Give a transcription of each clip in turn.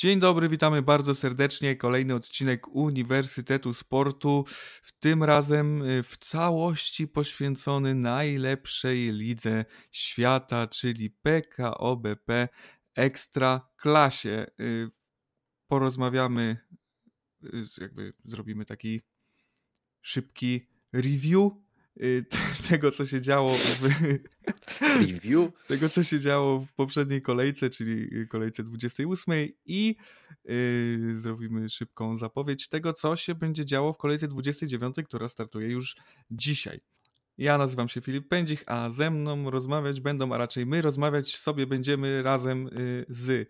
Dzień dobry, witamy bardzo serdecznie. Kolejny odcinek Uniwersytetu Sportu. W tym razem y, w całości poświęcony najlepszej lidze świata, czyli PKO BP Ekstra Klasie. Y, porozmawiamy, y, jakby zrobimy taki szybki review tego, co się działo w review, tego, co się działo w poprzedniej kolejce, czyli kolejce 28 i yy, zrobimy szybką zapowiedź tego, co się będzie działo w kolejce 29, która startuje już dzisiaj. Ja nazywam się Filip Pędzich, a ze mną rozmawiać będą, a raczej my rozmawiać sobie będziemy razem y, z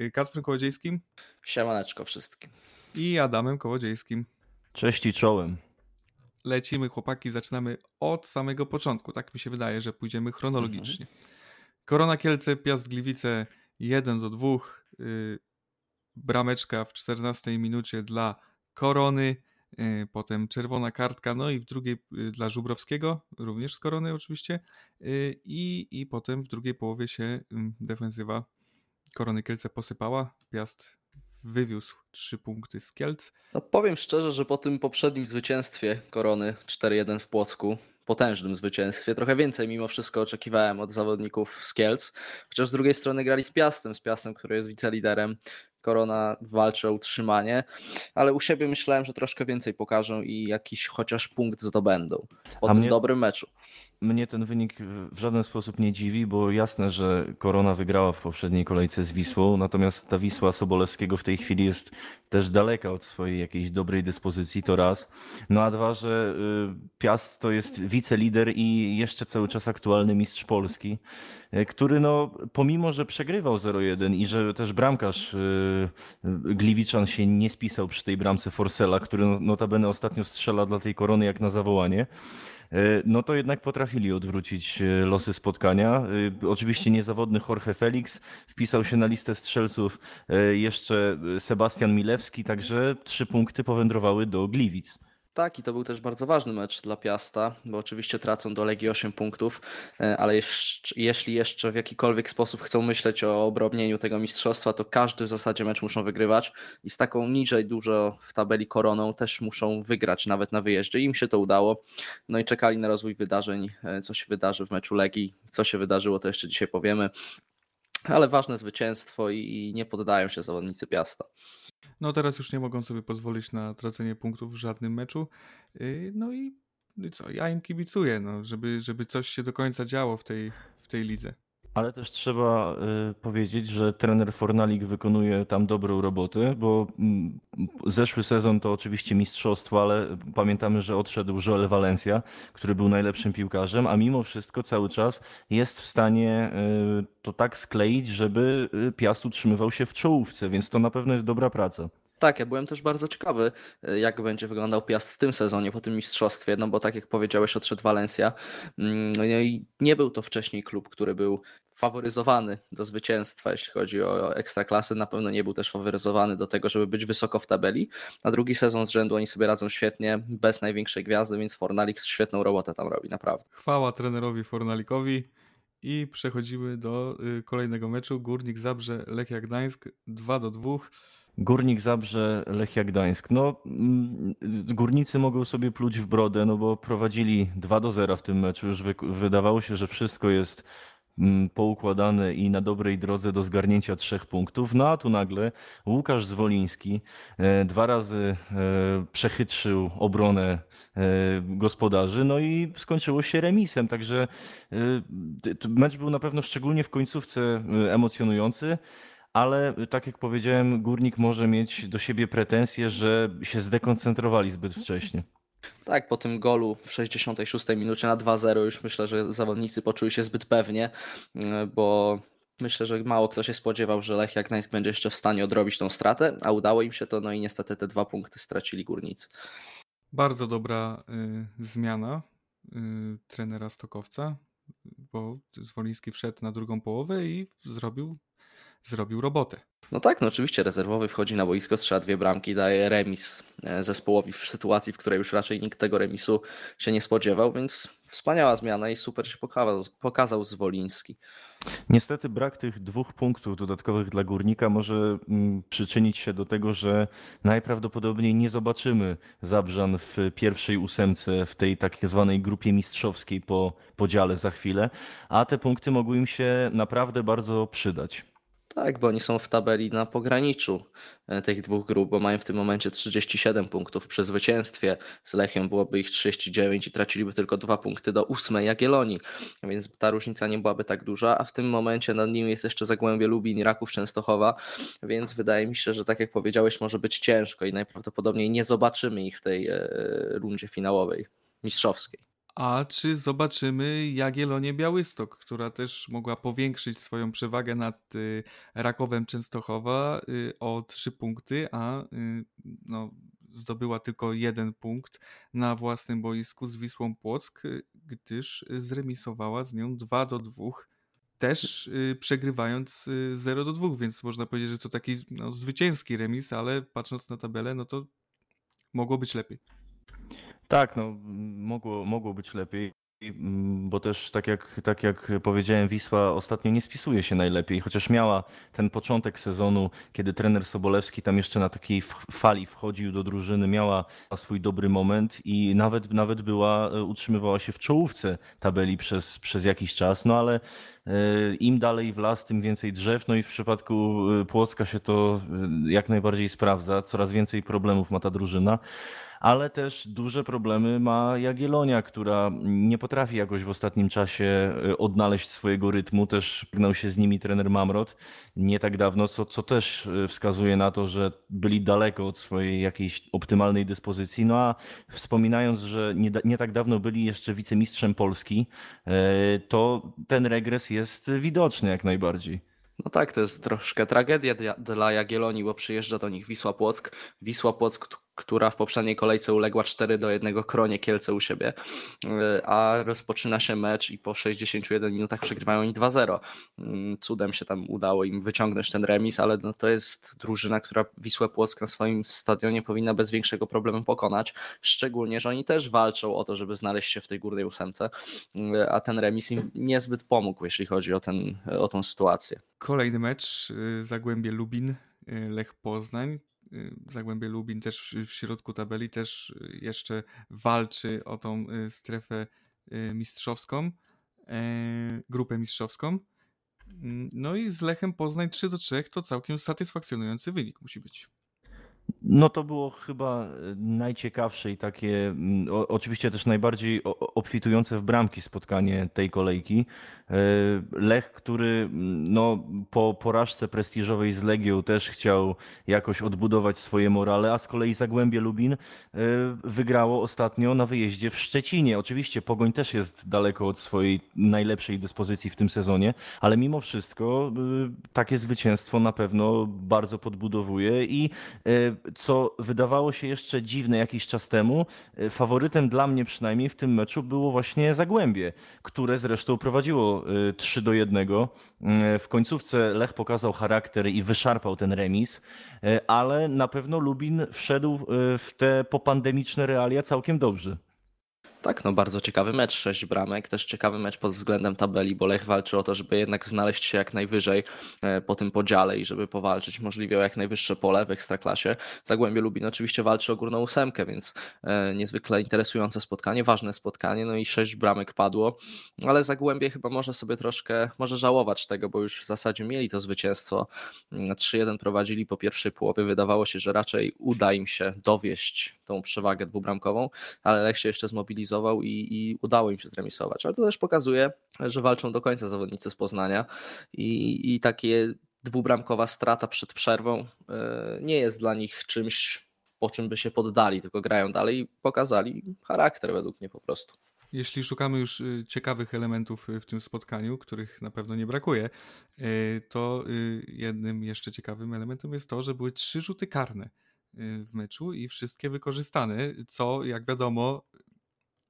y, Kacprem Kołodziejskim. Siemaneczko wszystkim. I Adamem Kołodziejskim. Cześć i czołem lecimy, chłopaki, zaczynamy od samego początku. Tak mi się wydaje, że pójdziemy chronologicznie. Mhm. Korona Kielce, Piast Gliwice 1 do 2. Yy, brameczka w 14 minucie dla Korony. Yy, potem czerwona kartka, no i w drugiej yy, dla Żubrowskiego, również z Korony oczywiście. Y, I, I potem w drugiej połowie się defensywa Korony Kielce posypała. Piast wywiózł trzy punkty z Kielc. No powiem szczerze, że po tym poprzednim zwycięstwie Korony 4-1 w Płocku, potężnym zwycięstwie, trochę więcej mimo wszystko oczekiwałem od zawodników z Kielc, chociaż z drugiej strony grali z Piastem, z Piastem, który jest wiceliderem. Korona walczy o utrzymanie, ale u siebie myślałem, że troszkę więcej pokażą i jakiś chociaż punkt zdobędą po A tym mnie... dobrym meczu mnie ten wynik w żaden sposób nie dziwi, bo jasne, że Korona wygrała w poprzedniej kolejce z Wisłą, natomiast ta Wisła Sobolewskiego w tej chwili jest też daleka od swojej jakiejś dobrej dyspozycji, to raz. No a dwa, że y, Piast to jest wicelider i jeszcze cały czas aktualny mistrz Polski, y, który no pomimo, że przegrywał 0-1 i że też bramkarz y, Gliwiczan się nie spisał przy tej bramce Forsela, który no, notabene ostatnio strzela dla tej Korony jak na zawołanie, E, no to jednak potrafili odwrócić e, losy spotkania. Oczywiście niezawodny Jorge Felix wpisał się na listę strzelców jeszcze Sebastian Milewski, także trzy punkty powędrowały do Gliwic. Tak, i to był też bardzo ważny mecz dla Piasta, bo oczywiście tracą do Legii 8 punktów, e, ale jeszcze, jeśli jeszcze w jakikolwiek sposób chcą myśleć o obrobnieniu tego mistrzostwa, to każdy w zasadzie mecz muszą wygrywać i z taką niżej dużo w tabeli koroną też muszą wygrać nawet na wyjeździe. Im się to udało, no i czekali na rozwój wydarzeń, e, co się wydarzy w meczu Legii, co się wydarzyło, to jeszcze dzisiaj powiemy, ale ważne zwycięstwo i nie poddają się zawodnicy Piasta. No teraz już nie mogą sobie pozwolić na tracenie punktów w żadnym meczu. Y, no no i co, ja im kibicuję, no, żeby, żeby coś się do końca działo w tej, w tej lidze. Ale też trzeba y, powiedzieć, że trener Fornalik wykonuje tam dobrą robotę, bo mm, zeszły sezon to oczywiście mistrzostwo, ale pamiętamy, że odszedł Joel Valencia, który był najlepszym piłkarzem, a mimo wszystko cały czas jest w stanie y, to tak skleić, żeby y, Piast utrzymywał się w czołówce, więc to na pewno jest dobra praca. Tak, ja byłem też bardzo ciekawy, jak będzie wyglądał Piast w tym sezonie, po tym mistrzostwie, no bo tak jak powiedziałeś, odszedł Valencia. Mm, no i nie był to wcześniej klub, który był faworyzowany do zwycięstwa, jeśli chodzi o ekstraklasy. Na pewno nie był też faworyzowany do tego, żeby być wysoko w tabeli. Na drugi sezon z rzędu oni sobie radzą świetnie, bez największej gwiazdy, więc Fornalik świetną robotę tam robi, naprawdę. Chwała trenerowi Fornalikowi. I przechodzimy do y, kolejnego meczu. Górnik Zabrze, Lechia Gdańsk 2 do 2. Górnik Zabrze, Lechia Gdańsk. No, mm, górnicy mogą sobie pluć w brodę, no bo prowadzili 2 do 0 w tym meczu. Już wydawało się, że wszystko jest poukładane i na dobrej drodze do zgarnięcia trzech punktów. No a tu nagle Łukasz Zwoliński e, dwa razy e, przechytrzył obronę e, gospodarzy, no i skończyło się remisem. Także mecz był na pewno szczególnie w końcówce emocjonujący ale tak jak powiedziałem, górnik może mieć do siebie pretensje, że się zdekoncentrowali zbyt wcześnie. Tak, po tym golu w 66 minucie na 2-0 już myślę, że zawodnicy poczuli się zbyt pewnie, bo myślę, że mało kto się spodziewał, że Lech jak Gdańsk będzie jeszcze w stanie odrobić tą stratę, a udało im się to, no i niestety te dwa punkty stracili górnicy. Bardzo dobra y, zmiana y, trenera Stokowca, bo Zwoliński wszedł na drugą połowę i zrobił zrobił robotę. No tak, no oczywiście rezerwowy wchodzi na boisko, strzela dwie bramki, daje remis e, zespołowi w sytuacji, w której już raczej nikt tego remisu się nie spodziewał, więc wspaniała zmiana i super się pokazał, pokazał Zwoliński. Niestety brak tych dwóch punktów dodatkowych dla Górnika może mm, przyczynić się do tego, że najprawdopodobniej nie zobaczymy Zabrzan w pierwszej ósemce, w tej tak zwanej grupie mistrzowskiej po podziale za chwilę, a te punkty mogły im się naprawdę bardzo przydać. Tak, bo oni są w tabeli na pograniczu e, tych dwóch grup, bo mają w tym momencie 37 punktów. Przy zwycięstwie z Lechią byłoby ich 39 i traciliby tylko dwa punkty do ósmej Jagiellonii, więc ta różnica nie byłaby tak duża, a w tym momencie nad nimi jest jeszcze Zagłębie Lubin i Raków Częstochowa, więc wydaje mi się, że tak jak powiedziałeś, może być ciężko i najprawdopodobniej nie zobaczymy ich w tej e, rundzie finałowej, mistrzowskiej. A czy zobaczymy Jagiellonię Białystok, która też mogła powiększyć swoją przewagę nad y, Rakowem Częstochowa y, o trzy punkty, a y, no, zdobyła tylko jeden punkt na własnym boisku z Wisłą Płock, gdyż zremisowała z nią 2 do 2 też przegrywając 0 do 2, więc można powiedzieć, że to taki no, zwycięski remis, ale patrząc na tabelę, no to mogło być lepiej. Tak, no mogło, mogło być lepiej, bo też tak jak, tak jak powiedziałem, Wisła ostatnio nie spisuje się najlepiej, chociaż miała ten początek sezonu, kiedy trener Sobolewski tam jeszcze na takiej fali wchodził do drużyny, miała swój dobry moment i nawet, nawet była, e, utrzymywała się w czołówce tabeli przez, przez jakiś czas, no ale e, im dalej w las, tym więcej drzew. No i w przypadku e, Płocka się to jak najbardziej sprawdza. Coraz więcej problemów ma ta drużyna ale też duże problemy ma Jagiellonia, która nie potrafi jakoś w ostatnim czasie y, odnaleźć swojego rytmu. Też gnał się z nimi trener Mamrot nie tak dawno, co, co też y, wskazuje na to, że byli daleko od swojej jakiejś optymalnej dyspozycji. No a wspominając, że nie, nie tak dawno byli jeszcze wicemistrzem Polski, y, to ten regres jest widoczny jak najbardziej. No tak, to jest troszkę tragedia dla Jagiellonii, bo przyjeżdża do nich Wisła Płock. Wisła Płock, która w poprzedniej kolejce uległa 4 do 1 Kronie Kielce u siebie, e, a rozpoczyna się mecz i po 61 minutach przegrywają oni 2-0. Mm, cudem się tam udało im wyciągnąć ten remis, ale no to jest drużyna, która Wisłę Płock na swoim stadionie powinna bez większego problemu pokonać, szczególnie, że oni też walczą o to, żeby znaleźć się w tej górnej ósemce, e, a ten remis im niezbyt pomógł, jeśli chodzi o, ten, o tą sytuację. Kolejny mecz, y, Zagłębie Lubin, y, Lech Poznań. Y, Zagłębie Lubin też w środku tabeli też jeszcze walczy o tą strefę mistrzowską, e, grupę mistrzowską. Mm, no i z Lechem Poznań 3 do 3 to całkiem satysfakcjonujący wynik musi być. No to było chyba e, najciekawsze i takie, mm, o, oczywiście też najbardziej obfitujące w bramki spotkanie tej kolejki. E, Lech, który mm, no, po porażce prestiżowej z Legią też chciał jakoś odbudować swoje morale, a z kolei Zagłębie Lubin e, wygrało ostatnio na wyjeździe w Szczecinie. Oczywiście Pogoń też jest daleko od swojej najlepszej dyspozycji w tym sezonie, ale mimo wszystko takie zwycięstwo na pewno bardzo podbudowuje i co wydawało się jeszcze dziwne jakiś czas temu, e, faworytem dla mnie przynajmniej w tym meczu było właśnie Zagłębie, które zresztą prowadziło 3 e, do 1. E, w końcówce Lech pokazał charakter i wyszarpał ten remis, ale na pewno Lubin wszedł w te popandemiczne realia całkiem dobrze. Tak, no bardzo ciekawy mecz, sześć bramek, też ciekawy mecz pod względem tabeli, bo Lech walczy o to, żeby jednak znaleźć się jak najwyżej e, po tym podziale i żeby powalczyć możliwie o jak najwyższe pole w Ekstraklasie. Zagłębie Lubin oczywiście walczy o górną ósemkę, więc e, niezwykle interesujące spotkanie, ważne spotkanie, no i sześć bramek padło, ale Zagłębie chyba może sobie troszkę, może żałować tego, bo już w zasadzie mieli to zwycięstwo. 3-1 mm, prowadzili po pierwszej połowie, wydawało się, że raczej uda im się dowieść tą przewagę dwubramkową, ale Lech się jeszcze zmobilizował i, i udało im się zremisować. Ale to też pokazuje, że walczą do końca zawodnicy z Poznania i, i takie dwubramkowa strata przed przerwą e, nie jest dla nich czymś, po czym by się poddali, tylko grają dalej i pokazali charakter według mnie po prostu. Jeśli szukamy już y, ciekawych elementów y, w tym spotkaniu, których na pewno nie brakuje, y, to jednym jeszcze ciekawym elementem jest to, że były trzy rzuty karne w meczu i wszystkie wykorzystane, co jak wiadomo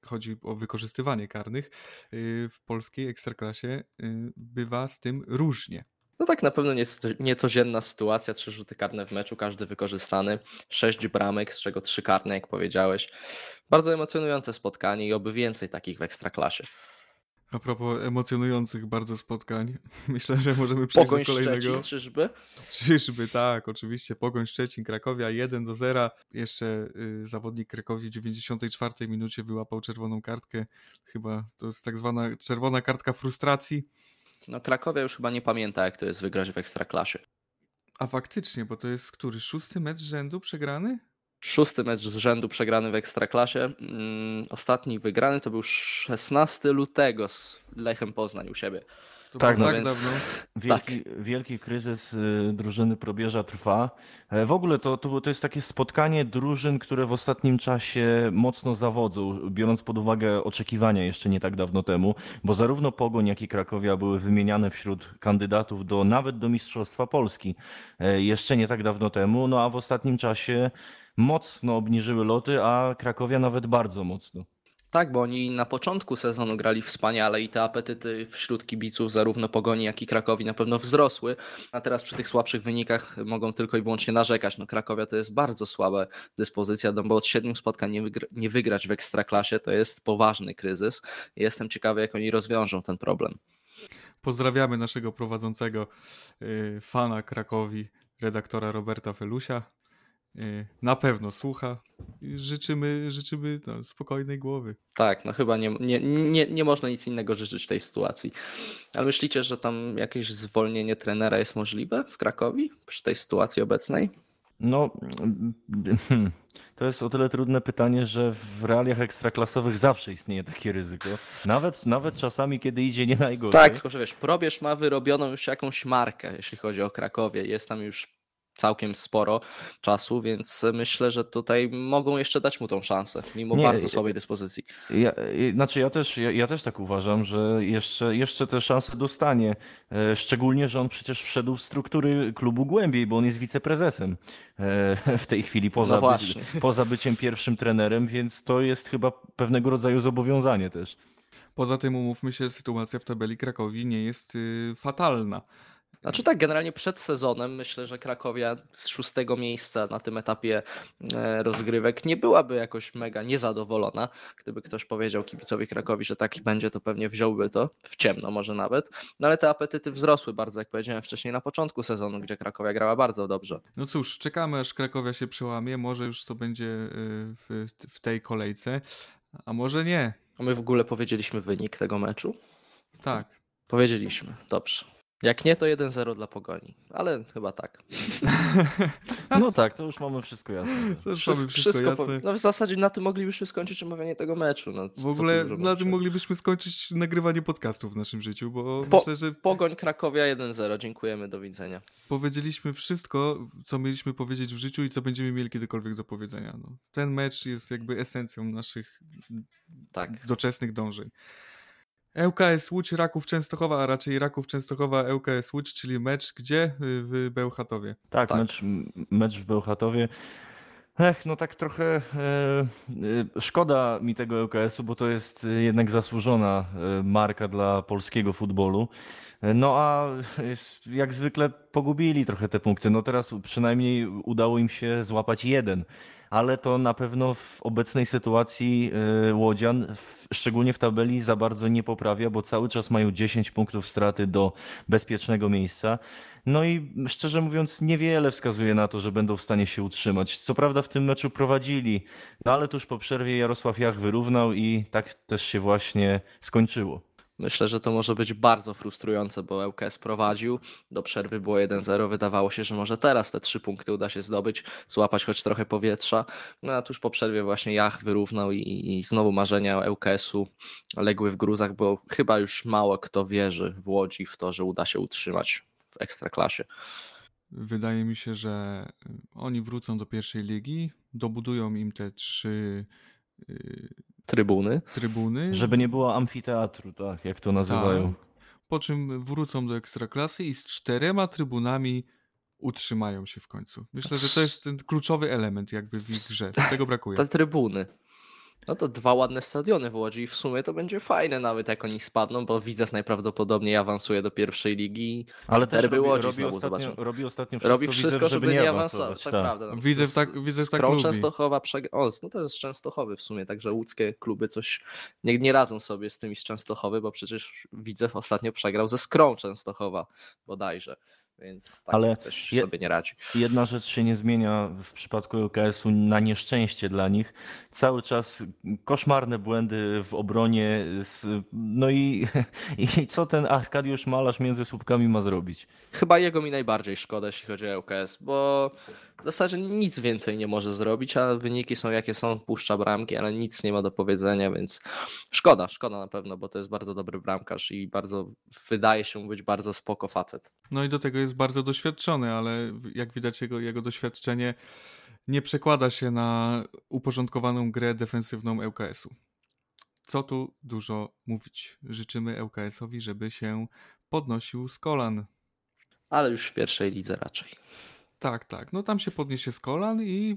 chodzi o wykorzystywanie karnych, y, w polskiej ekstraklasie y, bywa z tym różnie. No tak, na pewno nie, niecodzienna sytuacja, trzy rzuty karne w meczu, każdy wykorzystany, sześć bramek, z czego trzy karne, jak powiedziałeś. Bardzo emocjonujące spotkanie i oby więcej takich w ekstraklasie. A propos emocjonujących bardzo spotkań, myślę, że możemy przejść Pogoń do kolejnego. Szczecin, czyżby? Czyżby, tak, oczywiście. Pogoń Szczecin, Krakowia 1 do 0. Jeszcze y, zawodnik Krakowi w 94 minucie wyłapał czerwoną kartkę. Chyba to jest tak zwana czerwona kartka frustracji. No Krakowia już chyba nie pamięta, jak to jest wygrać w Ekstraklasie. A faktycznie, bo to jest który? Szósty mecz rzędu przegrany? Szósty mecz z rzędu przegrany w Ekstraklasie. Mm, ostatni wygrany to był 16 lutego z Lechem Poznań u siebie. To Tak, no tak więc- dawno. Wielki, wielki kryzys y, drużyny probierza trwa. E, W ogóle to, to, to jest takie spotkanie drużyn, które w ostatnim czasie mocno zawodzą, biorąc pod uwagę oczekiwania jeszcze nie tak dawno temu, bo zarówno Pogoń, jak i Krakowia były wymieniane wśród kandydatów do nawet do Mistrzostwa Polski e, jeszcze nie tak dawno temu, no a w ostatnim czasie mocno obniżyły loty, a Krakowia nawet bardzo mocno. Tak, bo oni na początku sezonu grali wspaniale i te apetyty wśród kibiców zarówno Pogoni, jak i Krakowi na pewno wzrosły, a teraz przy tych słabszych wynikach mogą tylko i wyłącznie narzekać. No Krakowia to jest bardzo słaba dyspozycja, no bo od siedmiu spotkań nie, wygra- nie wygrać w Ekstraklasie to jest poważny kryzys. Jestem ciekawy, jak oni rozwiążą ten problem. Pozdrawiamy naszego prowadzącego y, fana Krakowi, redaktora Roberta Felusia. Y, na pewno słucha. Życzymy, życzymy no, spokojnej głowy. Tak, no chyba nie, nie, nie, nie można nic innego życzyć w tej sytuacji. Ale myślicie, że tam jakieś zwolnienie trenera jest możliwe w Krakowi przy tej sytuacji obecnej? No, to jest o tyle trudne pytanie, że w realiach ekstraklasowych zawsze istnieje takie ryzyko. Nawet, nawet czasami, kiedy idzie nie najgorzej. Tak, tylko że wiesz, Probierz ma wyrobioną już jakąś markę, jeśli chodzi o Krakowie. Jest tam już całkiem sporo czasu, więc myślę, że tutaj mogą jeszcze dać mu tą szansę, mimo Nie, bardzo słabej dyspozycji. Ja, znaczy ja też, ja, ja też tak uważam, że jeszcze, jeszcze te szanse dostanie. E, Szczególnie, że on przecież wszedł w struktury klubu głębiej, bo on jest wiceprezesem e, w tej chwili, poza, No by, poza byciem pierwszym trenerem, więc to jest chyba pewnego rodzaju zobowiązanie też. Poza tym, umówmy się, sytuacja w tabeli Krakowi nie jest y, fatalna. Znaczy tak, generalnie przed sezonem myślę, że Krakowia z szóstego miejsca na tym etapie e, rozgrywek nie byłaby jakoś mega niezadowolona. Gdyby ktoś powiedział kibicowi Krakowi, że taki będzie, to pewnie wziąłby to w ciemno może nawet. No ale te apetyty wzrosły bardzo, jak powiedziałem wcześniej, na początku sezonu, gdzie Krakowia grała bardzo dobrze. No cóż, czekamy aż Krakowia się przełamie. Może już to będzie y, w, w tej kolejce, a może nie. A my w ogóle powiedzieliśmy wynik tego meczu? Tak. Powiedzieliśmy, dobrze. Jak nie, to 1-0 dla Pogoni, ale chyba tak. No tak, to już mamy wszystko jasne. To już Wszystko, mamy wszystko jasne. powie- no w zasadzie na tym moglibyśmy skończyć omawianie tego meczu. No, W ogóle na tym moglibyśmy skończyć nagrywanie podcastów w naszym życiu, bo Po- myślę, że Pogoń Krakowia 1-0, dziękujemy, do widzenia. powiedzieliśmy wszystko, co mieliśmy powiedzieć w życiu i co będziemy mieli kiedykolwiek do powiedzenia. No, ten mecz jest jakby esencją naszych Tak. doczesnych dążeń. ŁKS Łódź, Raków Częstochowa, a raczej Raków Częstochowa, ŁKS Łódź, czyli mecz gdzie? Y, W Bełchatowie. Tak, Tak. Mecz, mecz w Bełchatowie. Ech, no tak trochę e, e, szkoda mi tego ŁKS-u, bo to jest jednak zasłużona e, marka dla polskiego futbolu. E, No a jak zwykle pogubili trochę te punkty. No teraz przynajmniej udało im się złapać jeden, ale to na pewno w obecnej sytuacji e, Łodzian, szczególnie w tabeli, za bardzo nie poprawia, bo cały czas mają 10 punktów straty do bezpiecznego miejsca. No i szczerze mówiąc, niewiele wskazuje na to, że będą w stanie się utrzymać. Co prawda w tym meczu prowadzili, no ale tuż po przerwie Jarosław Jach wyrównał i tak też się właśnie skończyło. Myślę, że to może być bardzo frustrujące, bo ŁKS prowadził, do przerwy było 1-0, wydawało się, że może teraz te trzy punkty uda się zdobyć, złapać choć trochę powietrza, no a tuż po przerwie właśnie Jach wyrównał i, i znowu marzenia ŁKS-u legły w gruzach, bo chyba już mało kto wierzy w Łodzi w to, że uda się utrzymać w Ekstraklasie. Wydaje mi się, że oni wrócą do pierwszej ligi, dobudują im te trzy y, Trybuny. trybuny. Żeby nie było amfiteatru, tak jak to nazywają. Tak. Po czym wrócą do ekstraklasy i z czterema trybunami utrzymają się w końcu. Myślę, że to jest ten kluczowy element jakby w ich grze. Tego brakuje. Te trybuny. No to dwa ładne stadiony w Łodzi i w sumie to będzie fajne nawet jak oni spadną, bo Widzew najprawdopodobniej awansuje do pierwszej ligi. Ale też robi, Łodzi robi, znowu ostatnio, zobaczymy. robi ostatnio wszystko, Robi wszystko, Widzew, żeby, nie awansować. Tak, prawda. No, Widzew tak- Widzew tak lubi. Częstochowa przeg... O, no to jest Częstochowy w sumie, także łódzkie kluby coś nie, nie radzą sobie z tymi z Częstochowy, bo przecież Widzew ostatnio przegrał ze Skrą Częstochowa bodajże, więc tak Ale też je- sobie nie radzi. Jedna rzecz się nie zmienia w przypadku LKS-u na nieszczęście dla nich. Cały czas koszmarne błędy w obronie. z- No i, i co ten Arkadiusz Malarz między słupkami ma zrobić? Chyba jego mi najbardziej szkoda, jeśli chodzi o ŁKS, bo w zasadzie nic więcej nie może zrobić, a wyniki są jakie są, puszcza bramki, ale nic nie ma do powiedzenia, więc szkoda, szkoda na pewno, bo to jest bardzo dobry bramkarz i bardzo wydaje się być bardzo spoko facet. No i do tego jest bardzo doświadczony, ale jak widać jego, jego doświadczenie nie przekłada się na uporządkowaną grę defensywną ŁKS-u. Co tu dużo mówić. Życzymy ŁKS-owi, żeby się podnosił z kolan. Ale już w pierwszej lidze raczej. Tak, tak. No tam się podniesie z kolan i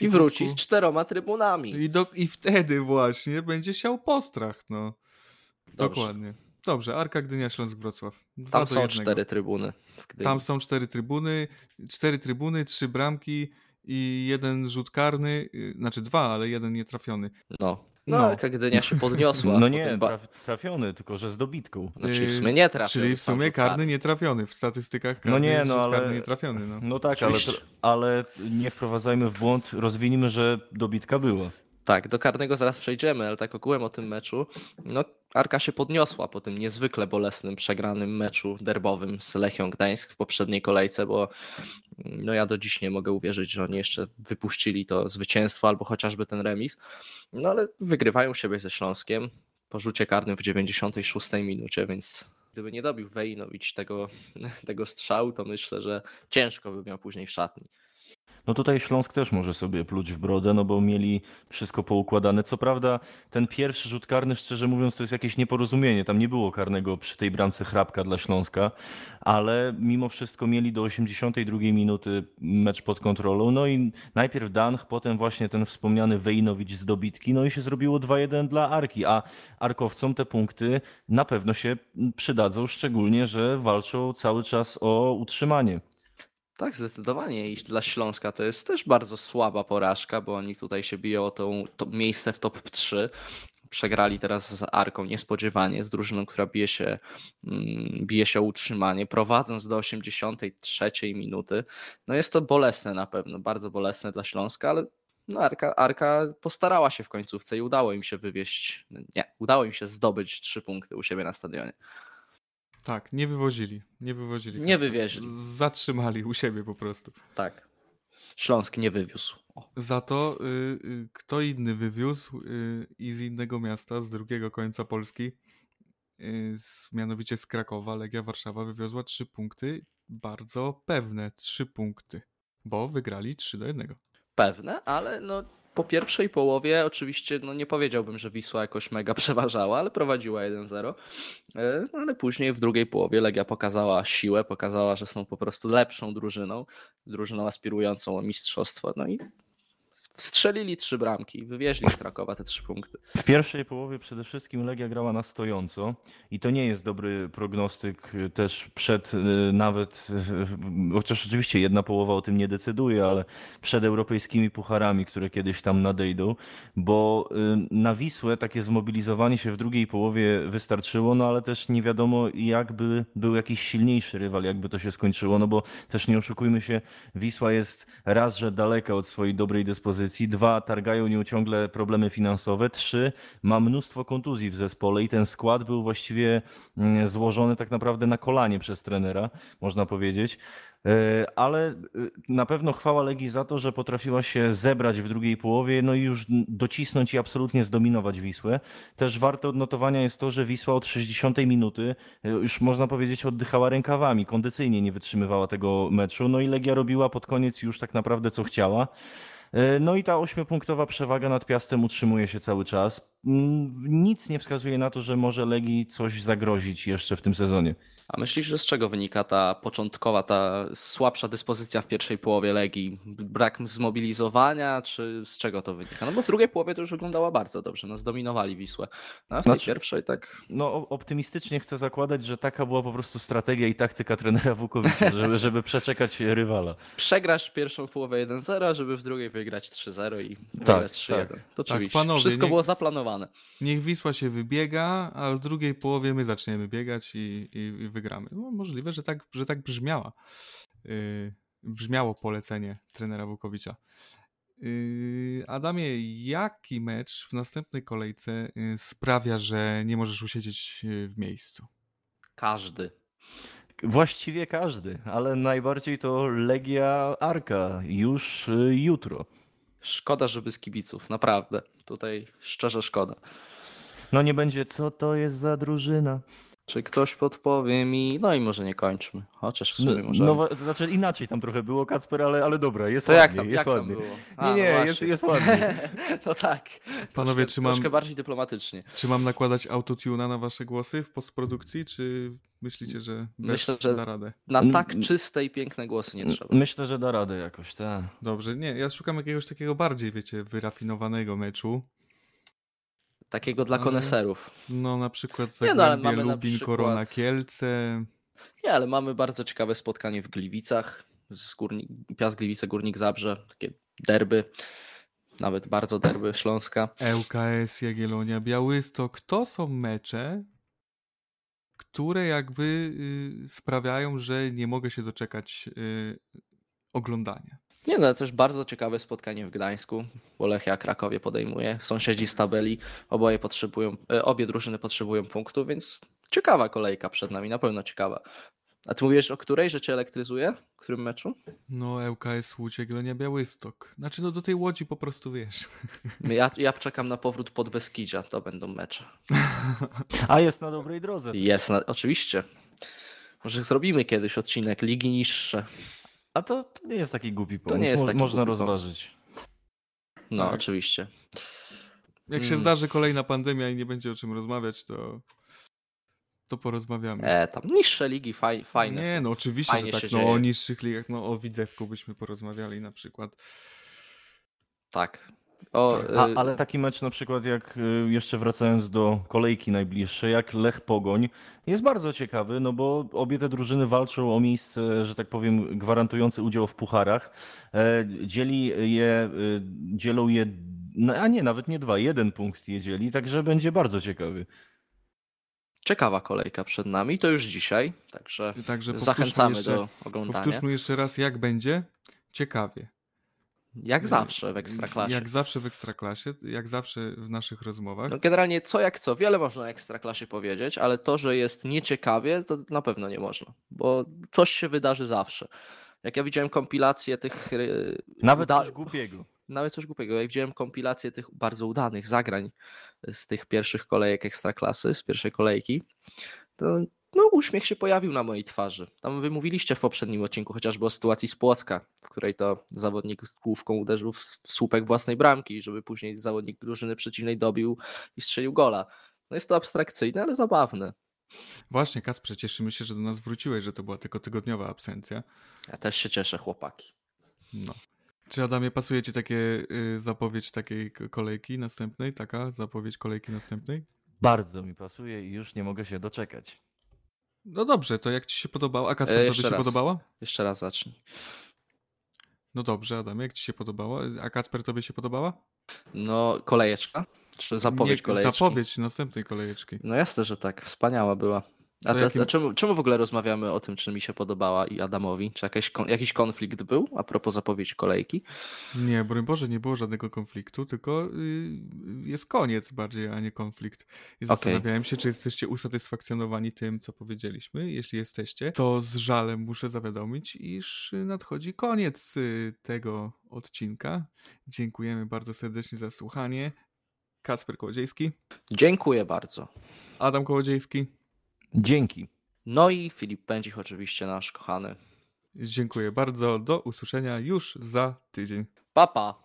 I wróci z czteroma trybunami. I, do, I wtedy właśnie będzie siał postrach, no. Dobrze. Dokładnie. Dobrze, Arka Gdynia Śląsk Wrocław. Dwa Tam są jednego. cztery trybuny. Tam są cztery trybuny, cztery trybuny, trzy bramki i jeden rzut karny, y, znaczy dwa, ale jeden nietrafiony. No. No, No. no. Gdynia się podniosła. No nie, ba- traf, trafiony, tylko że z dobitką. Znaczy w sumie nie trafił. Czyli w sumie karny nietrafiony. W statystykach karny No nie, jest no ale- karny nietrafiony. No. No tak, ale, ale nie wprowadzajmy w błąd, rozwinijmy, że dobitka była. Tak, do karnego zaraz przejdziemy, ale tak ogółem o tym meczu. No, Arka się podniosła po tym niezwykle bolesnym, przegranym meczu derbowym z Lechią Gdańsk w poprzedniej kolejce, bo no ja do dziś nie mogę uwierzyć, że oni jeszcze wypuścili to zwycięstwo albo chociażby ten remis. No ale wygrywają siebie ze Śląskiem po rzucie karnym w 96 minucie, więc gdyby nie dobił Wejnowicz tego, tego strzału, to myślę, że ciężko by miał później w szatni. No tutaj Śląsk też może sobie pluć w brodę, no bo mieli wszystko poukładane. Co prawda ten pierwszy rzut karny, szczerze mówiąc, to jest jakieś nieporozumienie. Tam nie było karnego przy tej bramce chrapka dla Śląska, ale mimo wszystko mieli do 82 minuty mecz pod kontrolą. No i najpierw Danch, potem właśnie ten wspomniany Wejnowicz z dobitki, no i się zrobiło 2-1 dla Arki, a Arkowcom te punkty na pewno się przydadzą, szczególnie, że walczą cały czas o utrzymanie. Tak, zdecydowanie. I dla Śląska to jest też bardzo słaba porażka, bo oni tutaj się biją o to, miejsce w top 3. Przegrali teraz z Arką niespodziewanie, z drużyną, która bije się, mm, bije się o utrzymanie, prowadząc do 83 minuty. No jest to bolesne na pewno, bardzo bolesne dla Śląska, ale no Arka, Arka postarała się w końcówce i udało im się wywieźć, nie, udało im się zdobyć trzy punkty u siebie na stadionie. Tak, nie wywozili. Nie wywozili. Nie wywieźli. Zatrzymali u siebie po prostu. Tak. Śląsk nie wywiózł. O. Za to y, y, kto inny wywiózł y, i z innego miasta, z drugiego końca Polski, y, z, mianowicie z Krakowa, Legia Warszawa wywiozła trzy punkty, bardzo pewne trzy punkty, bo wygrali 3 do 1. pewne, ale no po pierwszej połowie oczywiście no nie powiedziałbym, że Wisła jakoś mega przeważała, ale prowadziła 1-0. E, No ale później w drugiej połowie Legia pokazała siłę, pokazała, że są po prostu lepszą drużyną, drużyną aspirującą o mistrzostwo. No i strzelili trzy bramki, wywieźli z Krakowa te trzy punkty. W pierwszej połowie przede wszystkim Legia grała na stojąco i to nie jest dobry prognostyk też przed y, nawet, y, chociaż oczywiście jedna połowa o tym nie decyduje, ale przed europejskimi pucharami, które kiedyś tam nadejdą, bo y, na Wisłę takie zmobilizowanie się w drugiej połowie wystarczyło, no ale też nie wiadomo jakby był jakiś silniejszy rywal, jakby to się skończyło, no bo też nie oszukujmy się, Wisła jest raz, że daleka od swojej dobrej dyspozycji, dwa, targają nią ciągle problemy finansowe, trzy, ma mnóstwo kontuzji w zespole i ten skład był właściwie mm, złożony tak naprawdę na kolanie przez trenera, można powiedzieć. E, Ale e, na pewno chwała Legii za to, że potrafiła się zebrać w drugiej połowie, no i już docisnąć i absolutnie zdominować Wisłę. Też warte odnotowania jest to, że Wisła od 60 minuty e, już można powiedzieć oddychała rękawami, kondycyjnie nie wytrzymywała tego meczu, no i Legia robiła pod koniec już tak naprawdę co chciała. E, no i ta ośmiopunktowa przewaga nad Piastem utrzymuje się cały czas. Mm, Nic nie wskazuje na to, że może Legii coś zagrozić jeszcze w tym sezonie. A myślisz, że z czego wynika ta początkowa, ta słabsza dyspozycja w pierwszej połowie Legii? Brak zmobilizowania, czy z czego to wynika? No bo w drugiej połowie to już wyglądała bardzo dobrze, no zdominowali Wisłę. No, a w tej Znaczy- pierwszej tak... No, optymistycznie chcę zakładać, że taka była po prostu strategia i taktyka trenera Wukowicza, żeby, żeby przeczekać rywala. Przegrasz pierwszą połowę 1-0, żeby w drugiej wygrać 3-0 i Tak, wygrać 3-1. tak. To oczywiście. panowie, Wszystko nie- było zaplanowane. Niech Wisła się wybiega, a w drugiej połowie my zaczniemy biegać i, i, i wygramy. No, możliwe, że tak, że tak brzmiała. Yy, brzmiało polecenie trenera Wukowicza. Yy, Adamie, jaki mecz w następnej kolejce yy, sprawia, że nie możesz usiedzieć yy, w miejscu? Każdy. Właściwie każdy, ale najbardziej to Legia Arka już y, jutro. Szkoda, żeby z kibiców, naprawdę. Tutaj szczerze szkoda. No nie będzie, co to jest za drużyna. Czy ktoś podpowie mi? No i może nie kończmy. Chociaż w sumie No, możemy. no, znaczy inaczej tam trochę było, Kacper, ale, ale dobra, jest to jak ładnie, tam, jest jak tam ładnie. było? Nie, nie, no jest, jest ładnie. no tak. Panowie, troszkę, czy mam- troszkę bardziej dyplomatycznie. Czy mam nakładać autotuna na wasze głosy w postprodukcji, czy myślicie, że bez Myślę, że- da radę? Na tak czyste i piękne głosy nie trzeba. Myślę, że da radę jakoś, tak. Dobrze, nie, ja szukam jakiegoś takiego bardziej, wiecie, wyrafinowanego meczu. Takiego dla Ale- koneserów. No na przykład Nie, no, Zagłębie, mamy na Lubin, przykład- Korona, Kielce. Nie, ale mamy bardzo ciekawe spotkanie w Gliwicach. Z Górnik, Piast Gliwice, Górnik Zabrze. Takie derby. Nawet bardzo derby Śląska. ŁKS, Jagiellonia, Białystok. To są mecze, które jakby y, sprawiają, że nie mogę się doczekać y, oglądania. Nie no, ale też bardzo ciekawe spotkanie w Gdańsku, bo Lechia Krakowie podejmuje. Sąsiedzi z tabeli, oboje potrzebują, e, obie drużyny potrzebują punktu, więc ciekawa kolejka przed nami, na pewno ciekawa. A ty mówisz o której, że cię elektryzuje? W którym meczu? No ŁKS, Łódź, Jagiellonia, Białystok. Znaczy no do tej Łodzi po prostu wiesz. Ja, ja czekam na powrót pod Beskidzia, to będą mecze. A jest na dobrej drodze. Jest, na, oczywiście. Może zrobimy kiedyś odcinek Ligi Niższe. A to, to nie jest taki głupi pomysł. nie jest taki Można głupi rozważyć. No, Tak. oczywiście. Jak się Mm. zdarzy kolejna pandemia i nie będzie o czym rozmawiać, to, to porozmawiamy. E, tam niższe ligi faj, fajne Nie, no oczywiście, Fajnie że tak. No, dzieje. o niższych ligach, no o Widzewku byśmy porozmawiali na przykład. Tak. O, A, y, ale taki mecz na przykład jak y, jeszcze wracając do kolejki najbliższej, jak Lech Pogoń, jest bardzo ciekawy, no bo obie te drużyny walczą o miejsce, że tak powiem, gwarantujące udział w pucharach. E, Dzieli je, y, dzielą je, no, a nie, nawet nie dwa, jeden punkt je dzieli, także będzie bardzo ciekawy. Ciekawa kolejka przed nami, to już dzisiaj, także Także zachęcamy jeszcze, do oglądania. Powtórzmy jeszcze raz, jak będzie. Ciekawie. Jak zawsze w Ekstraklasie. Jak zawsze w Ekstraklasie, jak zawsze w naszych rozmowach. No generalnie co jak co, wiele można o Ekstraklasie powiedzieć, ale to, że jest nieciekawie, to na pewno nie można, bo coś się wydarzy zawsze. Jak ja widziałem kompilację tych... y, Nawet uda- coś głupiego. Nawet coś głupiego. Jak widziałem kompilację tych bardzo udanych zagrań z tych pierwszych kolejek Ekstraklasy, z pierwszej kolejki, to uśmiech się pojawił na mojej twarzy. Tam wy mówiliście w poprzednim odcinku chociażby o sytuacji z Płocka, w której to zawodnik z główką uderzył w słupek własnej bramki, żeby później zawodnik drużyny przeciwnej dobił i strzelił gola. No jest to abstrakcyjne, ale zabawne. Właśnie, Kasprze, cieszymy się, że do nas wróciłeś, że to była tylko tygodniowa absencja. Ja też się cieszę, chłopaki. No. Czy Adamie pasuje ci takie y, zapowiedź takiej kolejki następnej? Taka zapowiedź kolejki następnej? Bardzo mi pasuje i już nie mogę się doczekać. No dobrze, to jak ci się podobało? A Kasper, E, tobie się raz. podobała? Jeszcze raz zacznij. No dobrze, Adamie, jak ci się podobało? A Kacper, tobie się podobała? No, kolejeczka? Czy zapowiedź Nie, kolejeczki? Zapowiedź następnej kolejeczki. No jasne, że tak. Wspaniała była. A, To te, jakim- a czemu, czemu w ogóle rozmawiamy o tym, czy mi się podobała i Adamowi? Czy jakaś, jakiś konflikt był a propos zapowiedzi kolejki? Nie, broń Boże, nie było żadnego konfliktu, tylko y, jest koniec bardziej, a nie konflikt. I zastanawiałem się, czy jesteście usatysfakcjonowani tym, co powiedzieliśmy. Jeśli jesteście, to z żalem muszę zawiadomić, iż nadchodzi koniec y, tego odcinka. Dziękujemy bardzo serdecznie za słuchanie. Kacper Kołodziejski, Dziękuję bardzo. Adam Kołodziejski, Dzięki. No i Filip Pędzich oczywiście nasz kochany. dziękuję bardzo. Do usłyszenia już za tydzień. Papa. Pa.